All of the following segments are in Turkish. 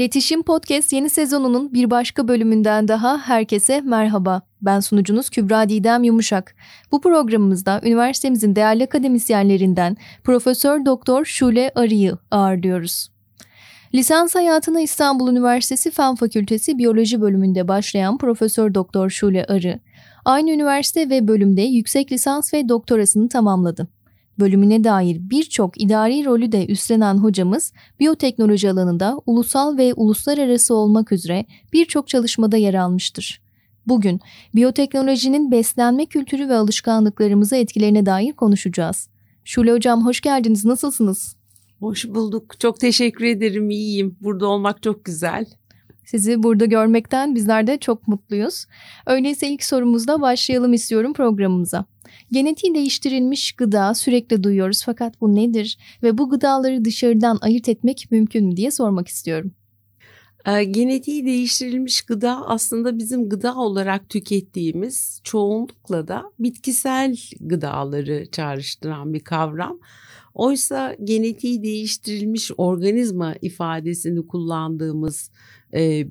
İletişim Podcast yeni sezonunun bir başka bölümünden daha herkese merhaba. Ben sunucunuz Kübra Didem Yumuşak. Bu programımızda üniversitemizin değerli akademisyenlerinden Profesör Doktor Şule Arı'yı ağırlıyoruz. Lisans hayatına İstanbul Üniversitesi Fen Fakültesi Biyoloji bölümünde başlayan Profesör Doktor Şule Arı, aynı üniversite ve bölümde yüksek lisans ve doktorasını tamamladı bölümüne dair birçok idari rolü de üstlenen hocamız biyoteknoloji alanında ulusal ve uluslararası olmak üzere birçok çalışmada yer almıştır. Bugün biyoteknolojinin beslenme kültürü ve alışkanlıklarımıza etkilerine dair konuşacağız. Şule Hocam hoş geldiniz. Nasılsınız? Hoş bulduk. Çok teşekkür ederim. İyiyim. Burada olmak çok güzel. Sizi burada görmekten bizler de çok mutluyuz. Öyleyse ilk sorumuzla başlayalım istiyorum programımıza. Genetiği değiştirilmiş gıda sürekli duyuyoruz fakat bu nedir ve bu gıdaları dışarıdan ayırt etmek mümkün mü diye sormak istiyorum. E, genetiği değiştirilmiş gıda aslında bizim gıda olarak tükettiğimiz çoğunlukla da bitkisel gıdaları çağrıştıran bir kavram. Oysa genetiği değiştirilmiş organizma ifadesini kullandığımız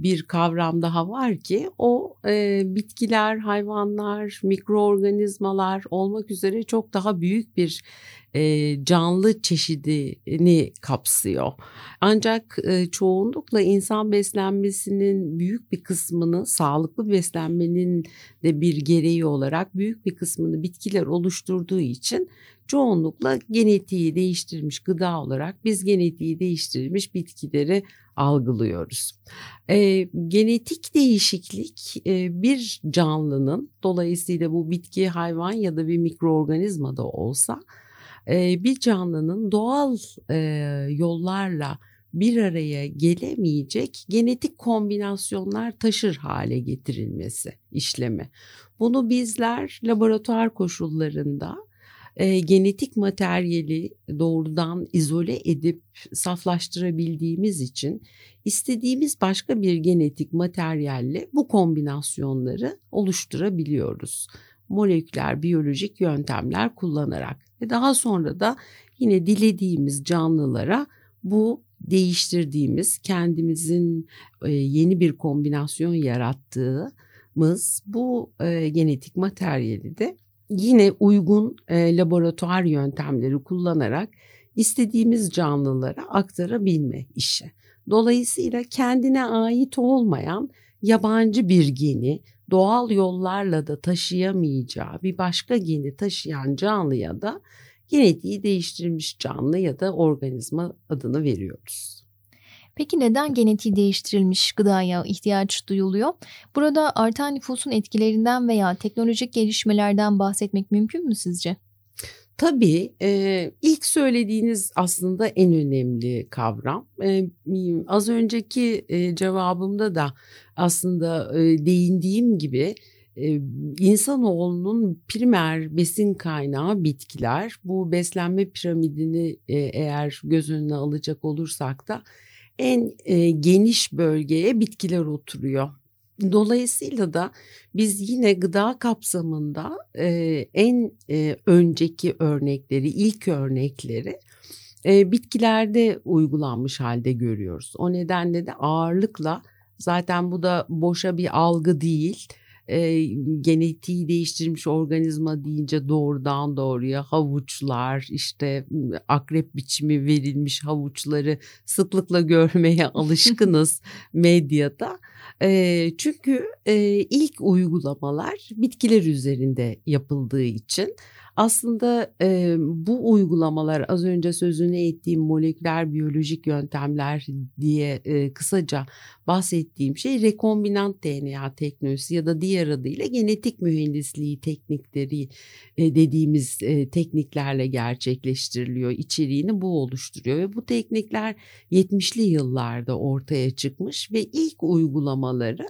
bir kavram daha var ki o bitkiler, hayvanlar, mikroorganizmalar olmak üzere çok daha büyük bir canlı çeşidini kapsıyor. Ancak çoğunlukla insan beslenmesinin büyük bir kısmını sağlıklı beslenmenin de bir gereği olarak büyük bir kısmını bitkiler oluşturduğu için çoğunlukla genetiği değiştirilmiş gıda olarak biz genetiği değiştirilmiş bitkileri algılıyoruz. E, genetik değişiklik e, bir canlının dolayısıyla bu bitki, hayvan ya da bir mikroorganizma da olsa e, bir canlının doğal e, yollarla bir araya gelemeyecek genetik kombinasyonlar taşır hale getirilmesi işlemi. Bunu bizler laboratuvar koşullarında e, genetik materyali doğrudan izole edip saflaştırabildiğimiz için istediğimiz başka bir genetik materyalle bu kombinasyonları oluşturabiliyoruz. Moleküler biyolojik yöntemler kullanarak ve daha sonra da yine dilediğimiz canlılara bu değiştirdiğimiz kendimizin e, yeni bir kombinasyon yarattığımız bu e, genetik materyali de yine uygun e, laboratuvar yöntemleri kullanarak istediğimiz canlılara aktarabilme işi. Dolayısıyla kendine ait olmayan yabancı bir geni doğal yollarla da taşıyamayacağı bir başka geni taşıyan canlıya da genetiği değiştirilmiş canlı ya da organizma adını veriyoruz. Peki neden genetiği değiştirilmiş gıdaya ihtiyaç duyuluyor? Burada artan nüfusun etkilerinden veya teknolojik gelişmelerden bahsetmek mümkün mü sizce? Tabii ilk söylediğiniz aslında en önemli kavram. Az önceki cevabımda da aslında değindiğim gibi e, insanoğlunun primer besin kaynağı bitkiler. Bu beslenme piramidini eğer göz önüne alacak olursak da en e, geniş bölgeye bitkiler oturuyor. Dolayısıyla da biz yine gıda kapsamında e, en e, önceki örnekleri, ilk örnekleri e, bitkilerde uygulanmış halde görüyoruz. O nedenle de ağırlıkla zaten bu da boşa bir algı değil e, genetiği değiştirmiş organizma deyince doğrudan doğruya havuçlar işte akrep biçimi verilmiş havuçları sıklıkla görmeye alışkınız medyada. E, çünkü e, ilk uygulamalar bitkiler üzerinde yapıldığı için aslında e, bu uygulamalar az önce sözünü ettiğim moleküler biyolojik yöntemler diye e, kısaca bahsettiğim şey rekombinant DNA teknolojisi ya da diğer adıyla genetik mühendisliği teknikleri e, dediğimiz e, tekniklerle gerçekleştiriliyor. İçeriğini bu oluşturuyor ve bu teknikler 70'li yıllarda ortaya çıkmış ve ilk uygulamaları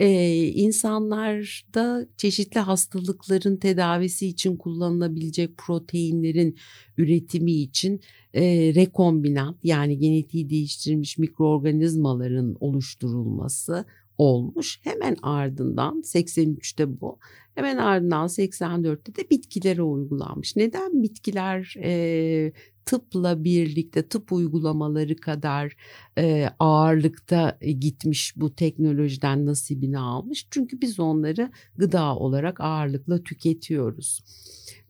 ee, insanlarda çeşitli hastalıkların tedavisi için kullanılabilecek proteinlerin üretimi için e, rekombinant yani genetiği değiştirilmiş mikroorganizmaların oluşturulması olmuş. Hemen ardından 83'te bu Hemen ardından 84'te de bitkilere uygulanmış. Neden bitkiler e, tıpla birlikte tıp uygulamaları kadar e, ağırlıkta gitmiş bu teknolojiden nasibini almış. Çünkü biz onları gıda olarak ağırlıkla tüketiyoruz.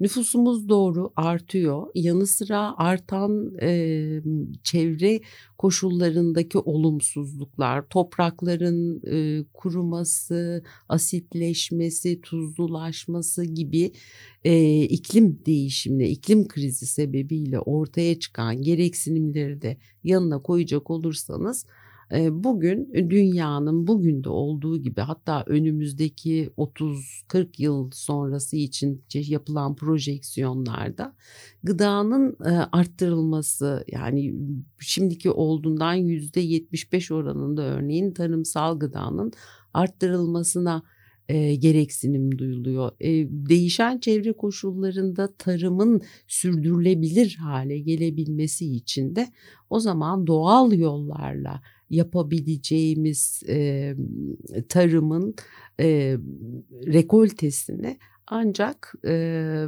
Nüfusumuz doğru artıyor. Yanı sıra artan e, çevre koşullarındaki olumsuzluklar, toprakların e, kuruması, asitleşmesi, tuzlulaşması gibi e, iklim değişimine, iklim krizi sebebiyle ortaya çıkan gereksinimleri de yanına koyacak olursanız bugün dünyanın bugün de olduğu gibi hatta önümüzdeki 30-40 yıl sonrası için yapılan projeksiyonlarda gıdanın arttırılması yani şimdiki olduğundan %75 oranında örneğin tarımsal gıdanın arttırılmasına gereksinim duyuluyor. Değişen çevre koşullarında tarımın sürdürülebilir hale gelebilmesi için de o zaman doğal yollarla yapabileceğimiz e, tarımın e, rekoltesini ancak e,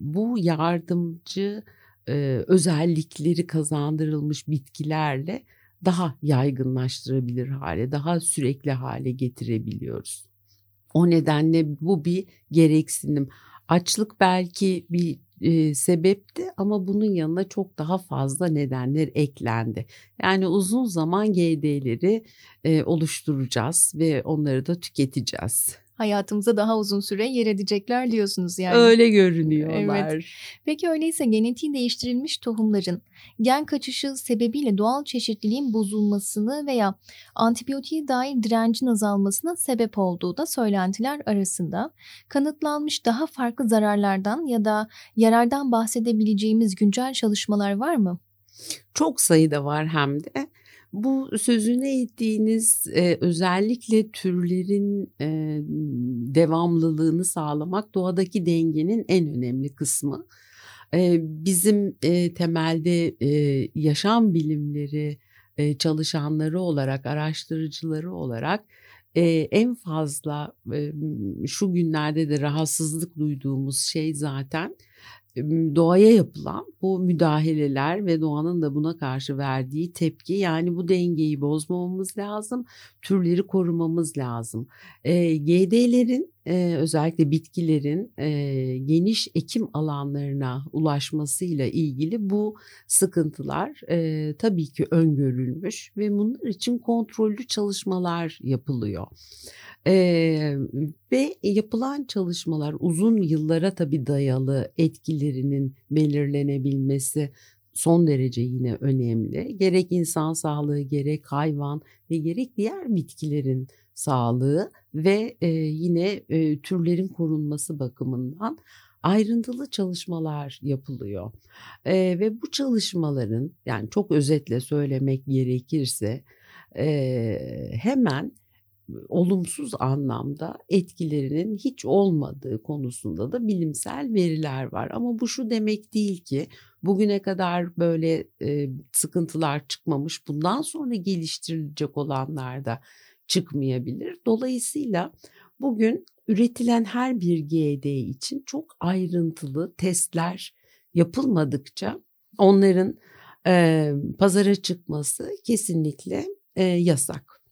bu yardımcı e, özellikleri kazandırılmış bitkilerle daha yaygınlaştırabilir hale, daha sürekli hale getirebiliyoruz. O nedenle bu bir gereksinim. Açlık belki bir e, sebepti ama bunun yanına çok daha fazla nedenler eklendi. Yani uzun zaman GD'leri e, oluşturacağız ve onları da tüketeceğiz hayatımıza daha uzun süre yer edecekler diyorsunuz yani. Öyle görünüyorlar. Evet. Peki öyleyse genetiği değiştirilmiş tohumların gen kaçışı sebebiyle doğal çeşitliliğin bozulmasını veya antibiyotiğe dair direncin azalmasına sebep olduğu da söylentiler arasında kanıtlanmış daha farklı zararlardan ya da yarardan bahsedebileceğimiz güncel çalışmalar var mı? Çok sayıda var hem de. Bu sözünü ettiğiniz e, özellikle türlerin e, devamlılığını sağlamak doğadaki dengenin en önemli kısmı. E, bizim e, temelde e, yaşam bilimleri e, çalışanları olarak, araştırıcıları olarak e, en fazla e, şu günlerde de rahatsızlık duyduğumuz şey zaten doğaya yapılan bu müdahaleler ve doğanın da buna karşı verdiği tepki yani bu dengeyi bozmamamız lazım, türleri korumamız lazım. E, GD'lerin e, özellikle bitkilerin e, geniş ekim alanlarına ulaşmasıyla ilgili bu sıkıntılar e, tabii ki öngörülmüş ve bunlar için kontrollü çalışmalar yapılıyor. Ee, ve yapılan çalışmalar uzun yıllara tabii dayalı etkilerinin belirlenebilmesi son derece yine önemli. Gerek insan sağlığı, gerek hayvan ve gerek diğer bitkilerin sağlığı ve e, yine e, türlerin korunması bakımından ayrıntılı çalışmalar yapılıyor. E, ve bu çalışmaların yani çok özetle söylemek gerekirse e, hemen olumsuz anlamda etkilerinin hiç olmadığı konusunda da bilimsel veriler var. Ama bu şu demek değil ki bugüne kadar böyle e, sıkıntılar çıkmamış bundan sonra geliştirilecek olanlar da çıkmayabilir. Dolayısıyla bugün üretilen her bir GD için çok ayrıntılı testler yapılmadıkça onların e, pazara çıkması kesinlikle e, yasak.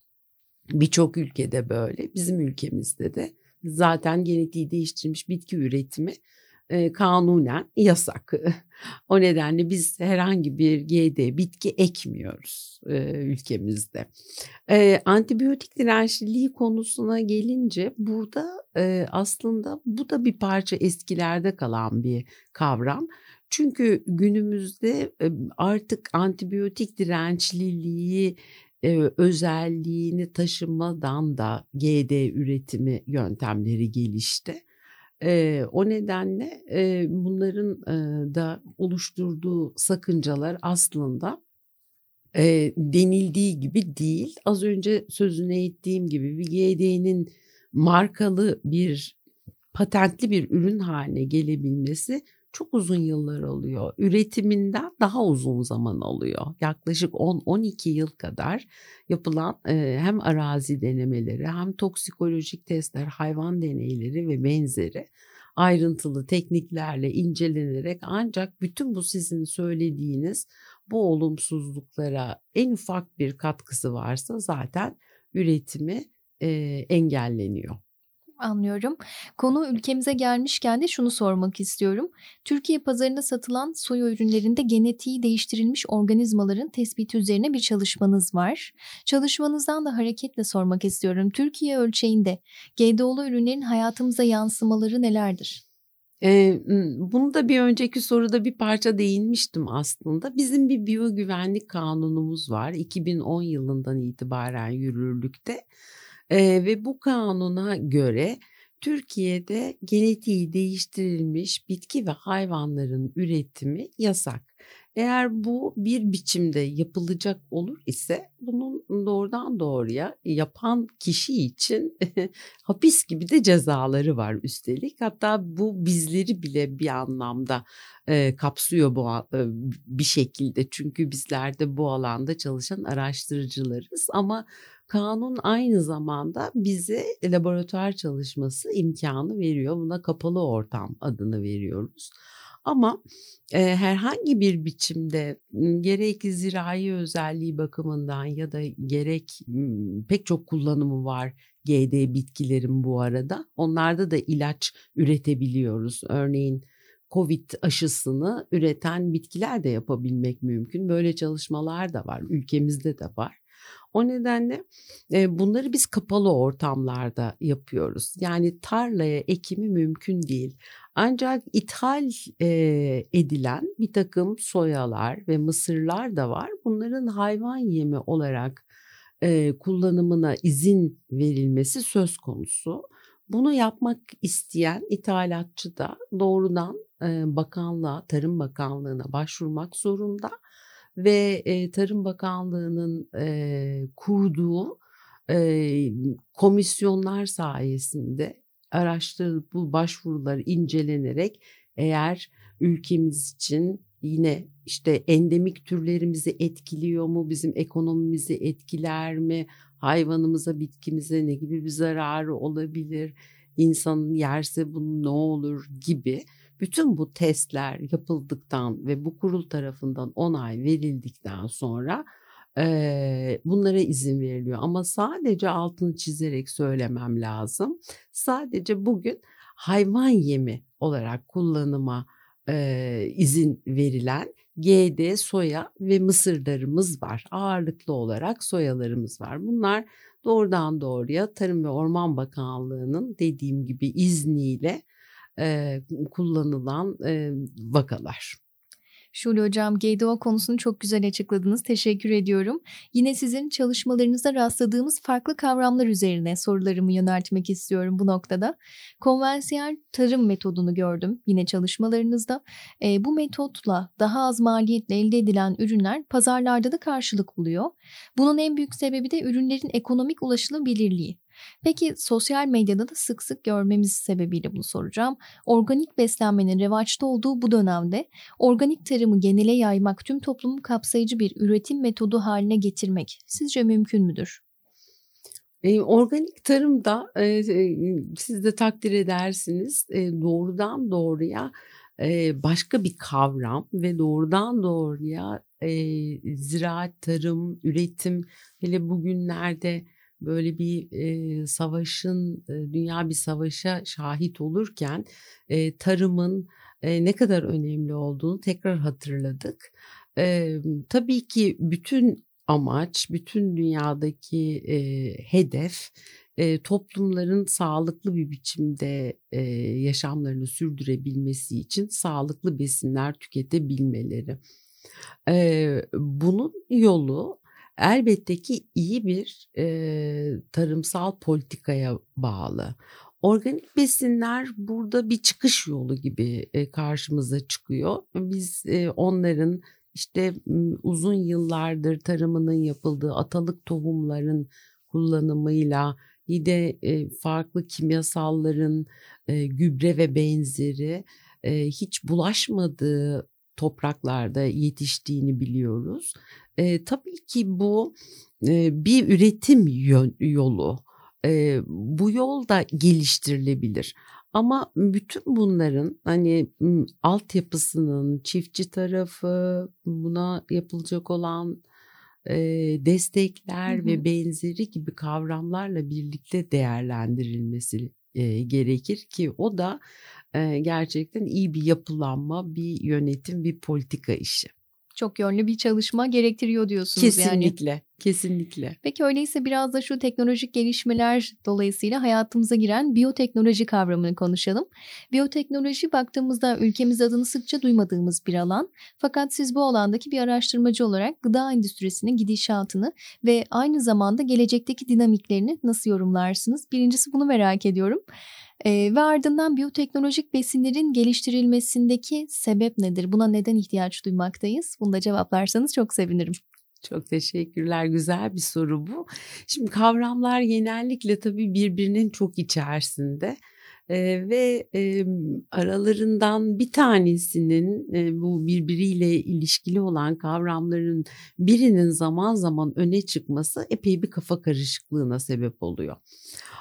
Birçok ülkede böyle. Bizim ülkemizde de zaten genetiği değiştirilmiş bitki üretimi e, kanunen yasak. o nedenle biz herhangi bir GD bitki ekmiyoruz e, ülkemizde. E, antibiyotik dirençliliği konusuna gelince burada e, aslında bu da bir parça eskilerde kalan bir kavram. Çünkü günümüzde artık antibiyotik dirençliliği e, özelliğini taşımadan da GD üretimi yöntemleri gelişti. E, o nedenle e, bunların e, da oluşturduğu sakıncalar aslında e, denildiği gibi değil. Az önce sözüne ettiğim gibi bir GD'nin markalı bir patentli bir ürün haline gelebilmesi çok uzun yıllar alıyor. Üretiminden daha uzun zaman alıyor. Yaklaşık 10-12 yıl kadar yapılan e, hem arazi denemeleri hem toksikolojik testler, hayvan deneyleri ve benzeri ayrıntılı tekniklerle incelenerek ancak bütün bu sizin söylediğiniz bu olumsuzluklara en ufak bir katkısı varsa zaten üretimi e, engelleniyor. Anlıyorum. Konu ülkemize gelmişken de şunu sormak istiyorum. Türkiye pazarında satılan soya ürünlerinde genetiği değiştirilmiş organizmaların tespiti üzerine bir çalışmanız var. Çalışmanızdan da hareketle sormak istiyorum. Türkiye ölçeğinde GDO'lu ürünlerin hayatımıza yansımaları nelerdir? Ee, bunu da bir önceki soruda bir parça değinmiştim aslında. Bizim bir biyogüvenlik kanunumuz var. 2010 yılından itibaren yürürlükte. Ee, ve bu kanuna göre Türkiye'de genetiği değiştirilmiş bitki ve hayvanların üretimi yasak. Eğer bu bir biçimde yapılacak olur ise bunun doğrudan doğruya yapan kişi için hapis gibi de cezaları var üstelik. Hatta bu bizleri bile bir anlamda e, kapsıyor bu e, bir şekilde. Çünkü bizler de bu alanda çalışan araştırıcılarız ama kanun aynı zamanda bize laboratuvar çalışması imkanı veriyor. Buna kapalı ortam adını veriyoruz. Ama e, herhangi bir biçimde gerek zirai özelliği bakımından ya da gerek pek çok kullanımı var GD bitkilerin bu arada. Onlarda da ilaç üretebiliyoruz. Örneğin Covid aşısını üreten bitkiler de yapabilmek mümkün. Böyle çalışmalar da var. Ülkemizde de var. O nedenle e, bunları biz kapalı ortamlarda yapıyoruz. Yani tarlaya ekimi mümkün değil. Ancak ithal e, edilen bir takım soyalar ve mısırlar da var. Bunların hayvan yemi olarak e, kullanımına izin verilmesi söz konusu. Bunu yapmak isteyen ithalatçı da doğrudan e, bakanlığa, Tarım Bakanlığı'na başvurmak zorunda ve e, Tarım Bakanlığı'nın e, kurduğu e, komisyonlar sayesinde araştırılıp bu başvurular incelenerek eğer ülkemiz için yine işte endemik türlerimizi etkiliyor mu, bizim ekonomimizi etkiler mi, hayvanımıza, bitkimize ne gibi bir zararı olabilir, insanın yerse bunu ne olur gibi bütün bu testler yapıldıktan ve bu kurul tarafından onay verildikten sonra e, bunlara izin veriliyor. Ama sadece altını çizerek söylemem lazım. Sadece bugün hayvan yemi olarak kullanıma e, izin verilen GD, soya ve mısırlarımız var. Ağırlıklı olarak soyalarımız var. Bunlar doğrudan doğruya Tarım ve Orman Bakanlığı'nın dediğim gibi izniyle e, kullanılan e, vakalar. Şule Hocam GDO konusunu çok güzel açıkladınız. Teşekkür ediyorum. Yine sizin çalışmalarınızda rastladığımız farklı kavramlar üzerine sorularımı yöneltmek istiyorum bu noktada. Konvansiyel tarım metodunu gördüm yine çalışmalarınızda. E, bu metotla daha az maliyetle elde edilen ürünler pazarlarda da karşılık buluyor. Bunun en büyük sebebi de ürünlerin ekonomik ulaşılabilirliği. Peki sosyal medyada da sık sık görmemiz sebebiyle bunu soracağım. Organik beslenmenin revaçta olduğu bu dönemde organik tarımı genele yaymak, tüm toplumu kapsayıcı bir üretim metodu haline getirmek sizce mümkün müdür? E, organik tarımda e, siz de takdir edersiniz e, doğrudan doğruya e, başka bir kavram ve doğrudan doğruya e, ziraat, tarım, üretim hele bugünlerde böyle bir e, savaşın e, dünya bir savaşa şahit olurken e, tarımın e, ne kadar önemli olduğunu tekrar hatırladık. E, tabii ki bütün amaç, bütün dünyadaki e, hedef e, toplumların sağlıklı bir biçimde e, yaşamlarını sürdürebilmesi için sağlıklı besinler tüketebilmeleri. E, bunun yolu elbette ki iyi bir e, tarımsal politikaya bağlı. Organik besinler burada bir çıkış yolu gibi e, karşımıza çıkıyor. Biz e, onların işte uzun yıllardır tarımının yapıldığı atalık tohumların kullanımıyla yine e, farklı kimyasalların gübre ve benzeri hiç bulaşmadığı topraklarda yetiştiğini biliyoruz. E, tabii ki bu e, bir üretim yön, yolu. E, bu yol da geliştirilebilir. Ama bütün bunların hani altyapısının çiftçi tarafı, buna yapılacak olan e, destekler hı hı. ve benzeri gibi kavramlarla birlikte değerlendirilmesi e, gerekir ki o da e, gerçekten iyi bir yapılanma, bir yönetim, bir politika işi çok yönlü bir çalışma gerektiriyor diyorsunuz kesinlikle, yani. Kesinlikle. Peki öyleyse biraz da şu teknolojik gelişmeler dolayısıyla hayatımıza giren biyoteknoloji kavramını konuşalım. Biyoteknoloji baktığımızda ülkemiz adını sıkça duymadığımız bir alan. Fakat siz bu alandaki bir araştırmacı olarak gıda endüstrisinin gidişatını ve aynı zamanda gelecekteki dinamiklerini nasıl yorumlarsınız? Birincisi bunu merak ediyorum. E, ve ardından biyoteknolojik besinlerin geliştirilmesindeki sebep nedir? Buna neden ihtiyaç duymaktayız? Bunu da cevaplarsanız çok sevinirim. Çok teşekkürler. Güzel bir soru bu. Şimdi kavramlar genellikle tabii birbirinin çok içerisinde. Ee, ve e, aralarından bir tanesinin e, bu birbiriyle ilişkili olan kavramların birinin zaman zaman öne çıkması epey bir kafa karışıklığına sebep oluyor.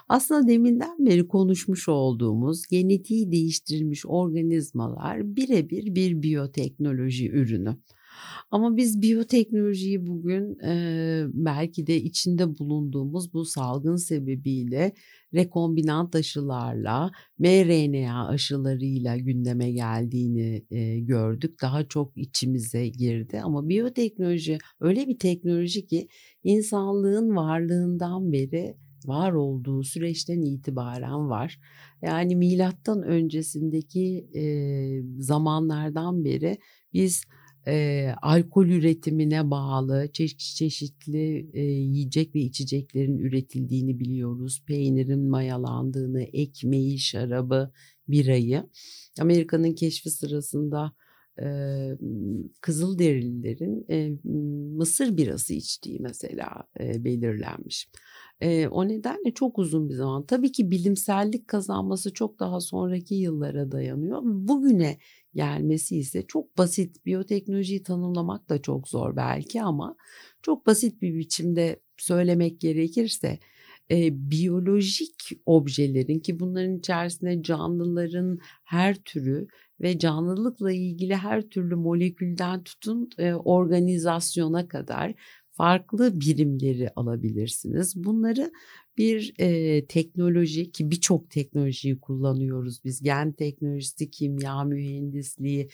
Aslında deminden beri konuşmuş olduğumuz genetiği değiştirilmiş organizmalar birebir bir biyoteknoloji ürünü. Ama biz biyoteknolojiyi bugün e, belki de içinde bulunduğumuz bu salgın sebebiyle rekombinant aşılarla, mRNA aşılarıyla gündeme geldiğini e, gördük. Daha çok içimize girdi ama biyoteknoloji öyle bir teknoloji ki insanlığın varlığından beri var olduğu süreçten itibaren var. Yani milattan öncesindeki e, zamanlardan beri biz e, alkol üretimine bağlı çeşit çeşitli e, yiyecek ve içeceklerin üretildiğini biliyoruz. Peynirin mayalandığını, ekmeği, şarabı, birayı. Amerika'nın keşfi sırasında e, Kızılderililerin e, Mısır birası içtiği mesela e, belirlenmiş. E, o nedenle çok uzun bir zaman. Tabii ki bilimsellik kazanması çok daha sonraki yıllara dayanıyor. Bugüne gelmesi ise çok basit. Biyoteknolojiyi tanımlamak da çok zor belki ama çok basit bir biçimde söylemek gerekirse e, biyolojik objelerin ki bunların içerisinde canlıların her türü ve canlılıkla ilgili her türlü molekülden tutun e, organizasyona kadar farklı birimleri alabilirsiniz. Bunları bir e, teknoloji ki birçok teknolojiyi kullanıyoruz biz gen teknolojisi, kimya mühendisliği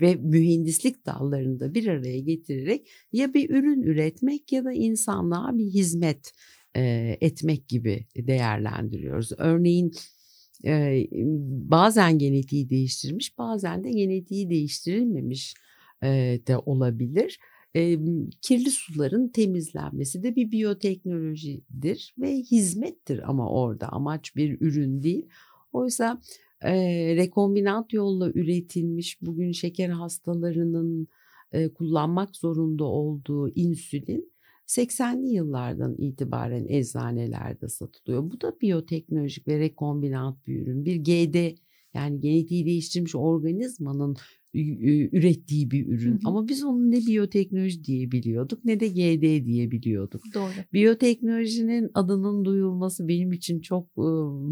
ve mühendislik dallarında bir araya getirerek ya bir ürün üretmek ya da insanlığa bir hizmet e, etmek gibi değerlendiriyoruz. Örneğin e, bazen genetiği değiştirmiş bazen de genetiği değiştirilmemiş e, de olabilir e, kirli suların temizlenmesi de bir biyoteknolojidir ve hizmettir ama orada amaç bir ürün değil. Oysa e, rekombinant yolla üretilmiş bugün şeker hastalarının e, kullanmak zorunda olduğu insülin 80'li yıllardan itibaren eczanelerde satılıyor. Bu da biyoteknolojik ve rekombinant bir ürün. Bir GD yani genetiği değiştirilmiş organizmanın ürettiği bir ürün. Hı hı. Ama biz onu ne biyoteknoloji diye biliyorduk ne de GD diye biliyorduk. Doğru. Biyoteknolojinin adının duyulması benim için çok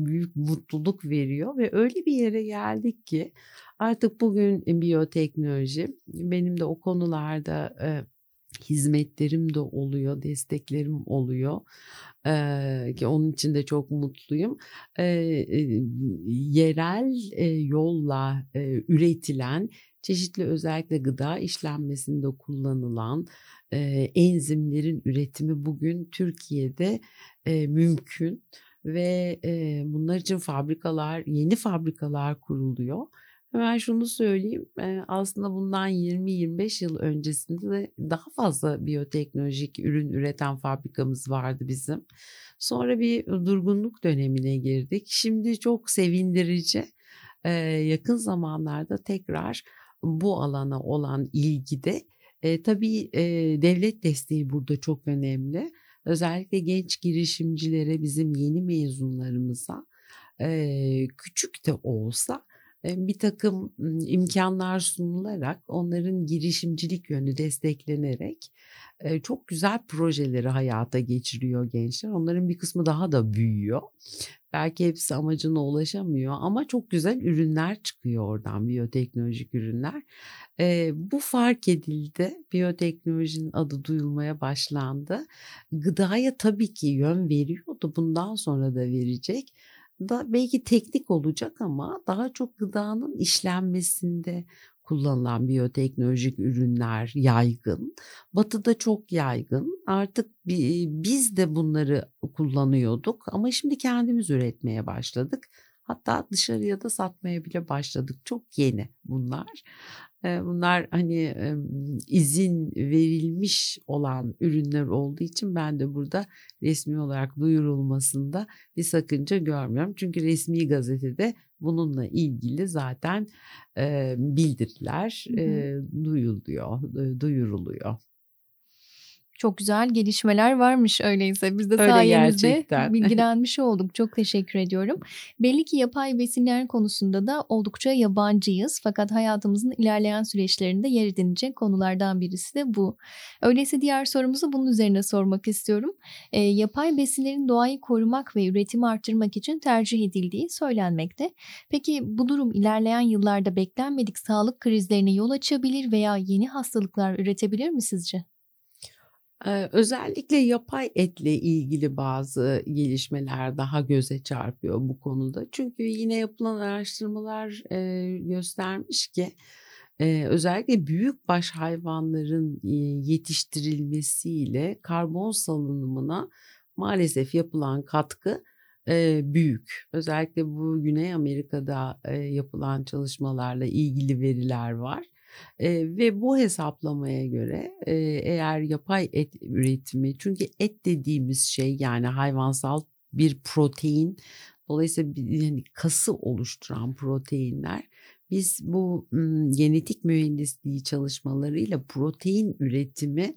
büyük mutluluk veriyor ve öyle bir yere geldik ki artık bugün biyoteknoloji benim de o konularda hizmetlerim de oluyor, desteklerim oluyor. Ee, ki onun için de çok mutluyum. Ee, yerel e, yolla e, üretilen çeşitli özellikle gıda işlenmesinde kullanılan e, enzimlerin üretimi bugün Türkiye'de e, mümkün ve e, bunlar için fabrikalar, yeni fabrikalar kuruluyor. Hemen şunu söyleyeyim aslında bundan 20-25 yıl öncesinde de daha fazla biyoteknolojik ürün üreten fabrikamız vardı bizim. Sonra bir durgunluk dönemine girdik. Şimdi çok sevindirici yakın zamanlarda tekrar bu alana olan ilgide e, tabii e, devlet desteği burada çok önemli. Özellikle genç girişimcilere bizim yeni mezunlarımıza e, küçük de olsa bir takım imkanlar sunularak onların girişimcilik yönü desteklenerek çok güzel projeleri hayata geçiriyor gençler. Onların bir kısmı daha da büyüyor. Belki hepsi amacına ulaşamıyor ama çok güzel ürünler çıkıyor oradan biyoteknolojik ürünler. E, bu fark edildi. Biyoteknolojinin adı duyulmaya başlandı. Gıdaya tabii ki yön veriyordu. Bundan sonra da verecek da belki teknik olacak ama daha çok gıdanın işlenmesinde kullanılan biyoteknolojik ürünler yaygın. Batı'da çok yaygın. Artık biz de bunları kullanıyorduk ama şimdi kendimiz üretmeye başladık. Hatta dışarıya da satmaya bile başladık. Çok yeni bunlar. Bunlar hani izin verilmiş olan ürünler olduğu için ben de burada resmi olarak duyurulmasında bir sakınca görmüyorum. Çünkü resmi gazetede bununla ilgili zaten bildiriler duyuluyor, duyuruluyor. Çok güzel gelişmeler varmış öyleyse. Biz de Öyle sayenizde gerçekten. bilgilenmiş olduk. Çok teşekkür ediyorum. Belli ki yapay besinler konusunda da oldukça yabancıyız. Fakat hayatımızın ilerleyen süreçlerinde yer edinecek konulardan birisi de bu. Öyleyse diğer sorumuzu bunun üzerine sormak istiyorum. E, yapay besinlerin doğayı korumak ve üretimi arttırmak için tercih edildiği söylenmekte. Peki bu durum ilerleyen yıllarda beklenmedik sağlık krizlerine yol açabilir veya yeni hastalıklar üretebilir mi sizce? Özellikle yapay etle ilgili bazı gelişmeler daha göze çarpıyor bu konuda. Çünkü yine yapılan araştırmalar göstermiş ki özellikle büyük baş hayvanların yetiştirilmesiyle karbon salınımına maalesef yapılan katkı büyük. Özellikle bu Güney Amerika'da yapılan çalışmalarla ilgili veriler var. E, ve bu hesaplamaya göre e, eğer yapay et üretimi çünkü et dediğimiz şey yani hayvansal bir protein dolayısıyla yani kası oluşturan proteinler biz bu m, genetik mühendisliği çalışmalarıyla protein üretimi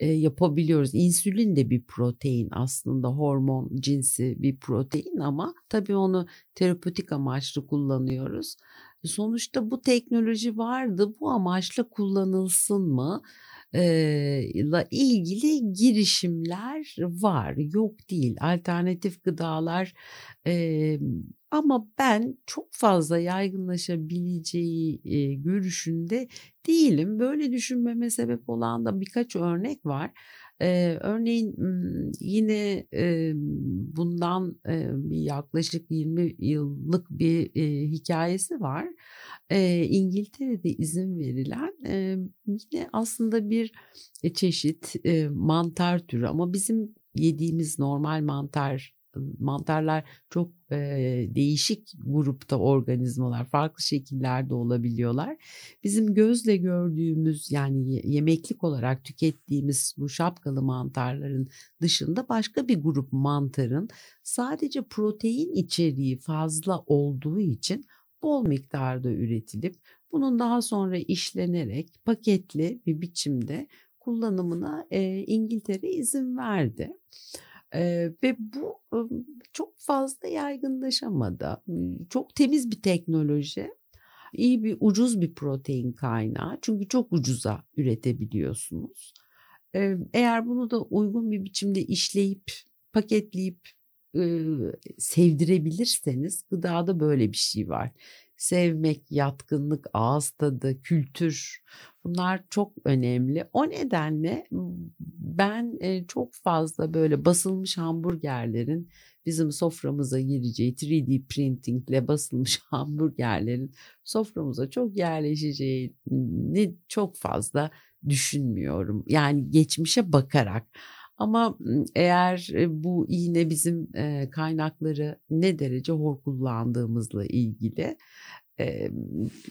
e, yapabiliyoruz. İnsülin de bir protein aslında hormon cinsi bir protein ama tabii onu terapötik amaçlı kullanıyoruz. Sonuçta bu teknoloji vardı bu amaçla kullanılsın mı? ile ilgili girişimler var yok değil. Alternatif gıdalar e, ama ben çok fazla yaygınlaşabileceği e, görüşünde değilim. Böyle düşünmeme sebep olan da birkaç örnek var ee, örneğin yine e, bundan e, yaklaşık 20 yıllık bir e, hikayesi var. E, İngiltere'de izin verilen e, yine aslında bir çeşit e, mantar türü ama bizim yediğimiz normal mantar mantarlar çok e, değişik grupta organizmalar, farklı şekillerde olabiliyorlar. Bizim gözle gördüğümüz yani yemeklik olarak tükettiğimiz bu şapkalı mantarların dışında başka bir grup mantarın sadece protein içeriği fazla olduğu için bol miktarda üretilip bunun daha sonra işlenerek paketli bir biçimde kullanımına e, İngiltere izin verdi. Ee, ve bu çok fazla yaygınlaşamadı. Çok temiz bir teknoloji. iyi bir ucuz bir protein kaynağı. Çünkü çok ucuza üretebiliyorsunuz. Ee, eğer bunu da uygun bir biçimde işleyip paketleyip e, sevdirebilirseniz gıdada böyle bir şey var. Sevmek, yatkınlık, ağız tadı, kültür bunlar çok önemli. O nedenle ben e, çok fazla böyle basılmış hamburgerlerin bizim soframıza gireceği 3D printingle basılmış hamburgerlerin soframıza çok yerleşeceğini çok fazla düşünmüyorum. Yani geçmişe bakarak. Ama eğer bu yine bizim kaynakları ne derece hor kullandığımızla ilgili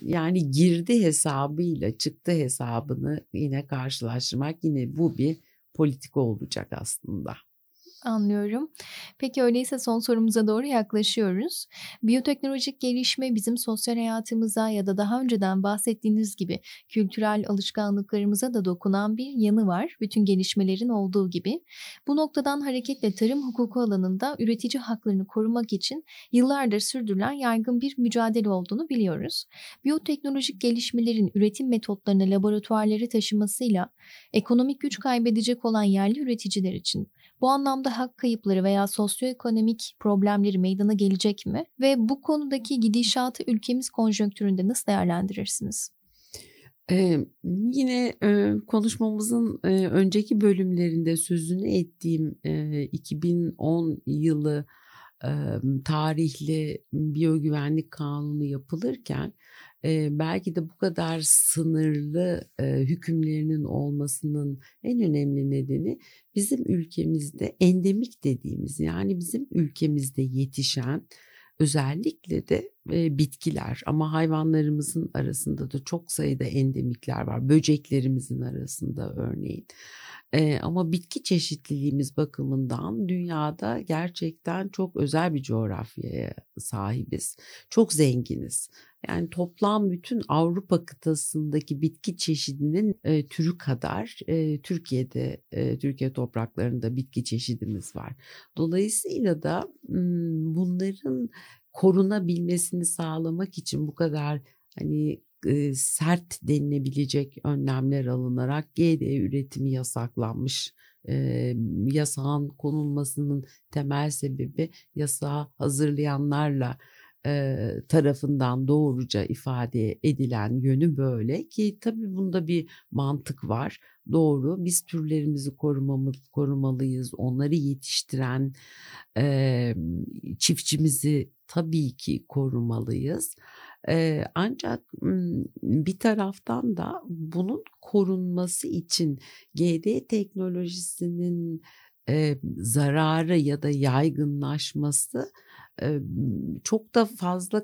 yani girdi hesabıyla çıktı hesabını yine karşılaştırmak yine bu bir politika olacak aslında. Anlıyorum. Peki öyleyse son sorumuza doğru yaklaşıyoruz. Biyoteknolojik gelişme bizim sosyal hayatımıza ya da daha önceden bahsettiğiniz gibi kültürel alışkanlıklarımıza da dokunan bir yanı var. Bütün gelişmelerin olduğu gibi. Bu noktadan hareketle tarım hukuku alanında üretici haklarını korumak için yıllardır sürdürülen yaygın bir mücadele olduğunu biliyoruz. Biyoteknolojik gelişmelerin üretim metotlarını laboratuvarlara taşımasıyla ekonomik güç kaybedecek olan yerli üreticiler için bu anlamda hak kayıpları veya sosyoekonomik problemleri meydana gelecek mi? Ve bu konudaki gidişatı ülkemiz konjonktüründe nasıl değerlendirirsiniz? Ee, yine e, konuşmamızın e, önceki bölümlerinde sözünü ettiğim e, 2010 yılı tarihli biyogüvenlik kanunu yapılırken belki de bu kadar sınırlı hükümlerinin olmasının en önemli nedeni bizim ülkemizde endemik dediğimiz yani bizim ülkemizde yetişen özellikle de e, bitkiler ama hayvanlarımızın arasında da çok sayıda endemikler var. Böceklerimizin arasında örneğin. E, ama bitki çeşitliliğimiz bakımından dünyada gerçekten çok özel bir coğrafyaya sahibiz. Çok zenginiz. Yani toplam bütün Avrupa kıtasındaki bitki çeşidinin e, türü kadar e, Türkiye'de e, Türkiye topraklarında bitki çeşidimiz var. Dolayısıyla da bunların korunabilmesini sağlamak için bu kadar hani e, sert denilebilecek önlemler alınarak GD üretimi yasaklanmış. E, yasağın konulmasının temel sebebi yasağı hazırlayanlarla e, tarafından doğruca ifade edilen yönü böyle ki tabii bunda bir mantık var. Doğru biz türlerimizi korumamız, korumalıyız. Onları yetiştiren e, çiftçimizi tabii ki korumalıyız. E, ancak bir taraftan da bunun korunması için GD teknolojisinin e, zararı ya da yaygınlaşması çok da fazla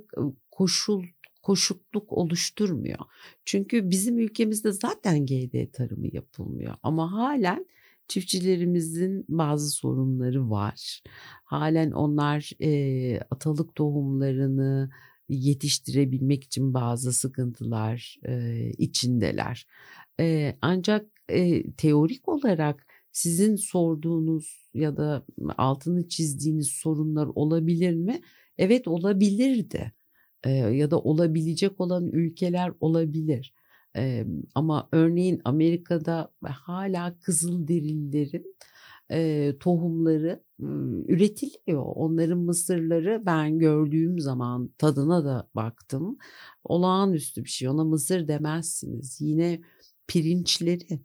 koşul koşukluk oluşturmuyor. Çünkü bizim ülkemizde zaten GD tarımı yapılmıyor ama halen çiftçilerimizin bazı sorunları var. Halen onlar e, atalık tohumlarını yetiştirebilmek için bazı sıkıntılar e, içindeler. E, ancak e, teorik olarak sizin sorduğunuz ya da altını çizdiğiniz sorunlar olabilir mi? Evet olabilirdi. E, ya da olabilecek olan ülkeler olabilir. E, ama örneğin Amerika'da hala kızıl derillerin e, tohumları üretiliyor. Onların mısırları ben gördüğüm zaman tadına da baktım. Olağanüstü bir şey. Ona mısır demezsiniz. Yine pirinçleri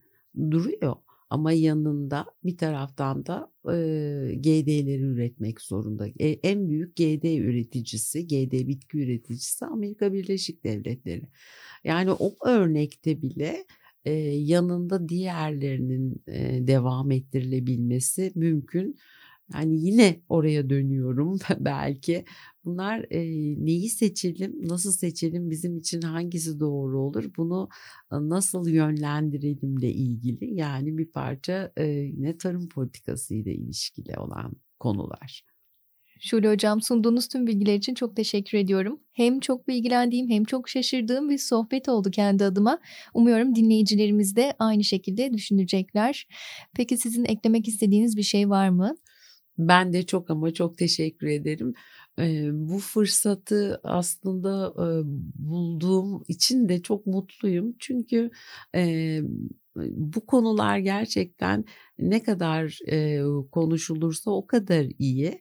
duruyor. Ama yanında bir taraftan da e, GD'leri üretmek zorunda. E, en büyük GD üreticisi, GD bitki üreticisi Amerika Birleşik Devletleri. Yani o örnekte bile e, yanında diğerlerinin e, devam ettirilebilmesi mümkün. Yani yine oraya dönüyorum belki. Bunlar e, neyi seçelim, nasıl seçelim, bizim için hangisi doğru olur, bunu nasıl yönlendirelimle ilgili yani bir parça e, yine tarım politikası ile ilişkili olan konular. Şule Hocam sunduğunuz tüm bilgiler için çok teşekkür ediyorum. Hem çok bilgilendiğim hem çok şaşırdığım bir sohbet oldu kendi adıma. Umuyorum dinleyicilerimiz de aynı şekilde düşünecekler. Peki sizin eklemek istediğiniz bir şey var mı? Ben de çok ama çok teşekkür ederim. bu fırsatı aslında bulduğum için de çok mutluyum. Çünkü bu konular gerçekten ne kadar konuşulursa o kadar iyi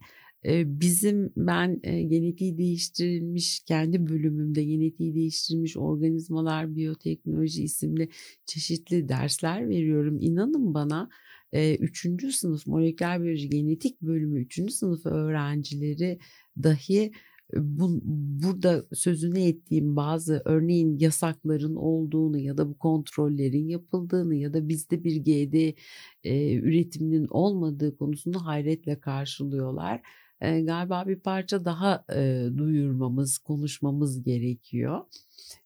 bizim ben genetiği değiştirilmiş kendi bölümümde genetiği değiştirilmiş organizmalar biyoteknoloji isimli çeşitli dersler veriyorum. İnanın bana üçüncü sınıf moleküler biyoloji genetik bölümü üçüncü sınıf öğrencileri dahi bu, burada sözünü ettiğim bazı örneğin yasakların olduğunu ya da bu kontrollerin yapıldığını ya da bizde bir GD e, üretiminin olmadığı konusunu hayretle karşılıyorlar. E, galiba bir parça daha e, duyurmamız, konuşmamız gerekiyor.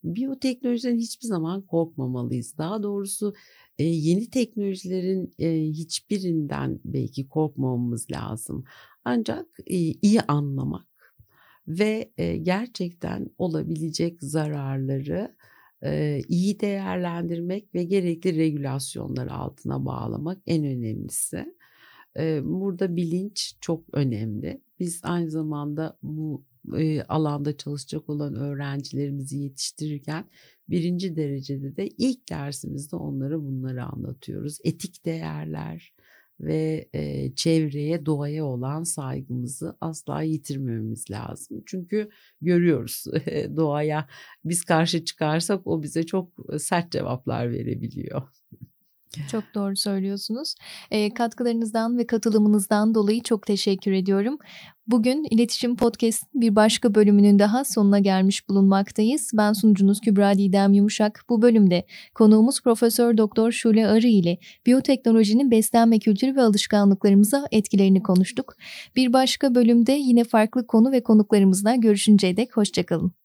Biyoteknolojiden hiçbir zaman korkmamalıyız. Daha doğrusu e, yeni teknolojilerin e, hiçbirinden belki korkmamamız lazım. Ancak e, iyi anlamak ve e, gerçekten olabilecek zararları e, iyi değerlendirmek ve gerekli regülasyonlar altına bağlamak en önemlisi. Burada bilinç çok önemli. Biz aynı zamanda bu alanda çalışacak olan öğrencilerimizi yetiştirirken birinci derecede de ilk dersimizde onlara bunları anlatıyoruz. Etik değerler, ve çevreye, doğaya olan saygımızı asla yitirmememiz lazım. Çünkü görüyoruz doğaya biz karşı çıkarsak o bize çok sert cevaplar verebiliyor. Çok doğru söylüyorsunuz. E, katkılarınızdan ve katılımınızdan dolayı çok teşekkür ediyorum. Bugün İletişim Podcast'ın bir başka bölümünün daha sonuna gelmiş bulunmaktayız. Ben sunucunuz Kübra Didem Yumuşak. Bu bölümde konuğumuz Profesör Doktor Şule Arı ile biyoteknolojinin beslenme kültürü ve alışkanlıklarımıza etkilerini konuştuk. Bir başka bölümde yine farklı konu ve konuklarımızla görüşünceye dek hoşçakalın.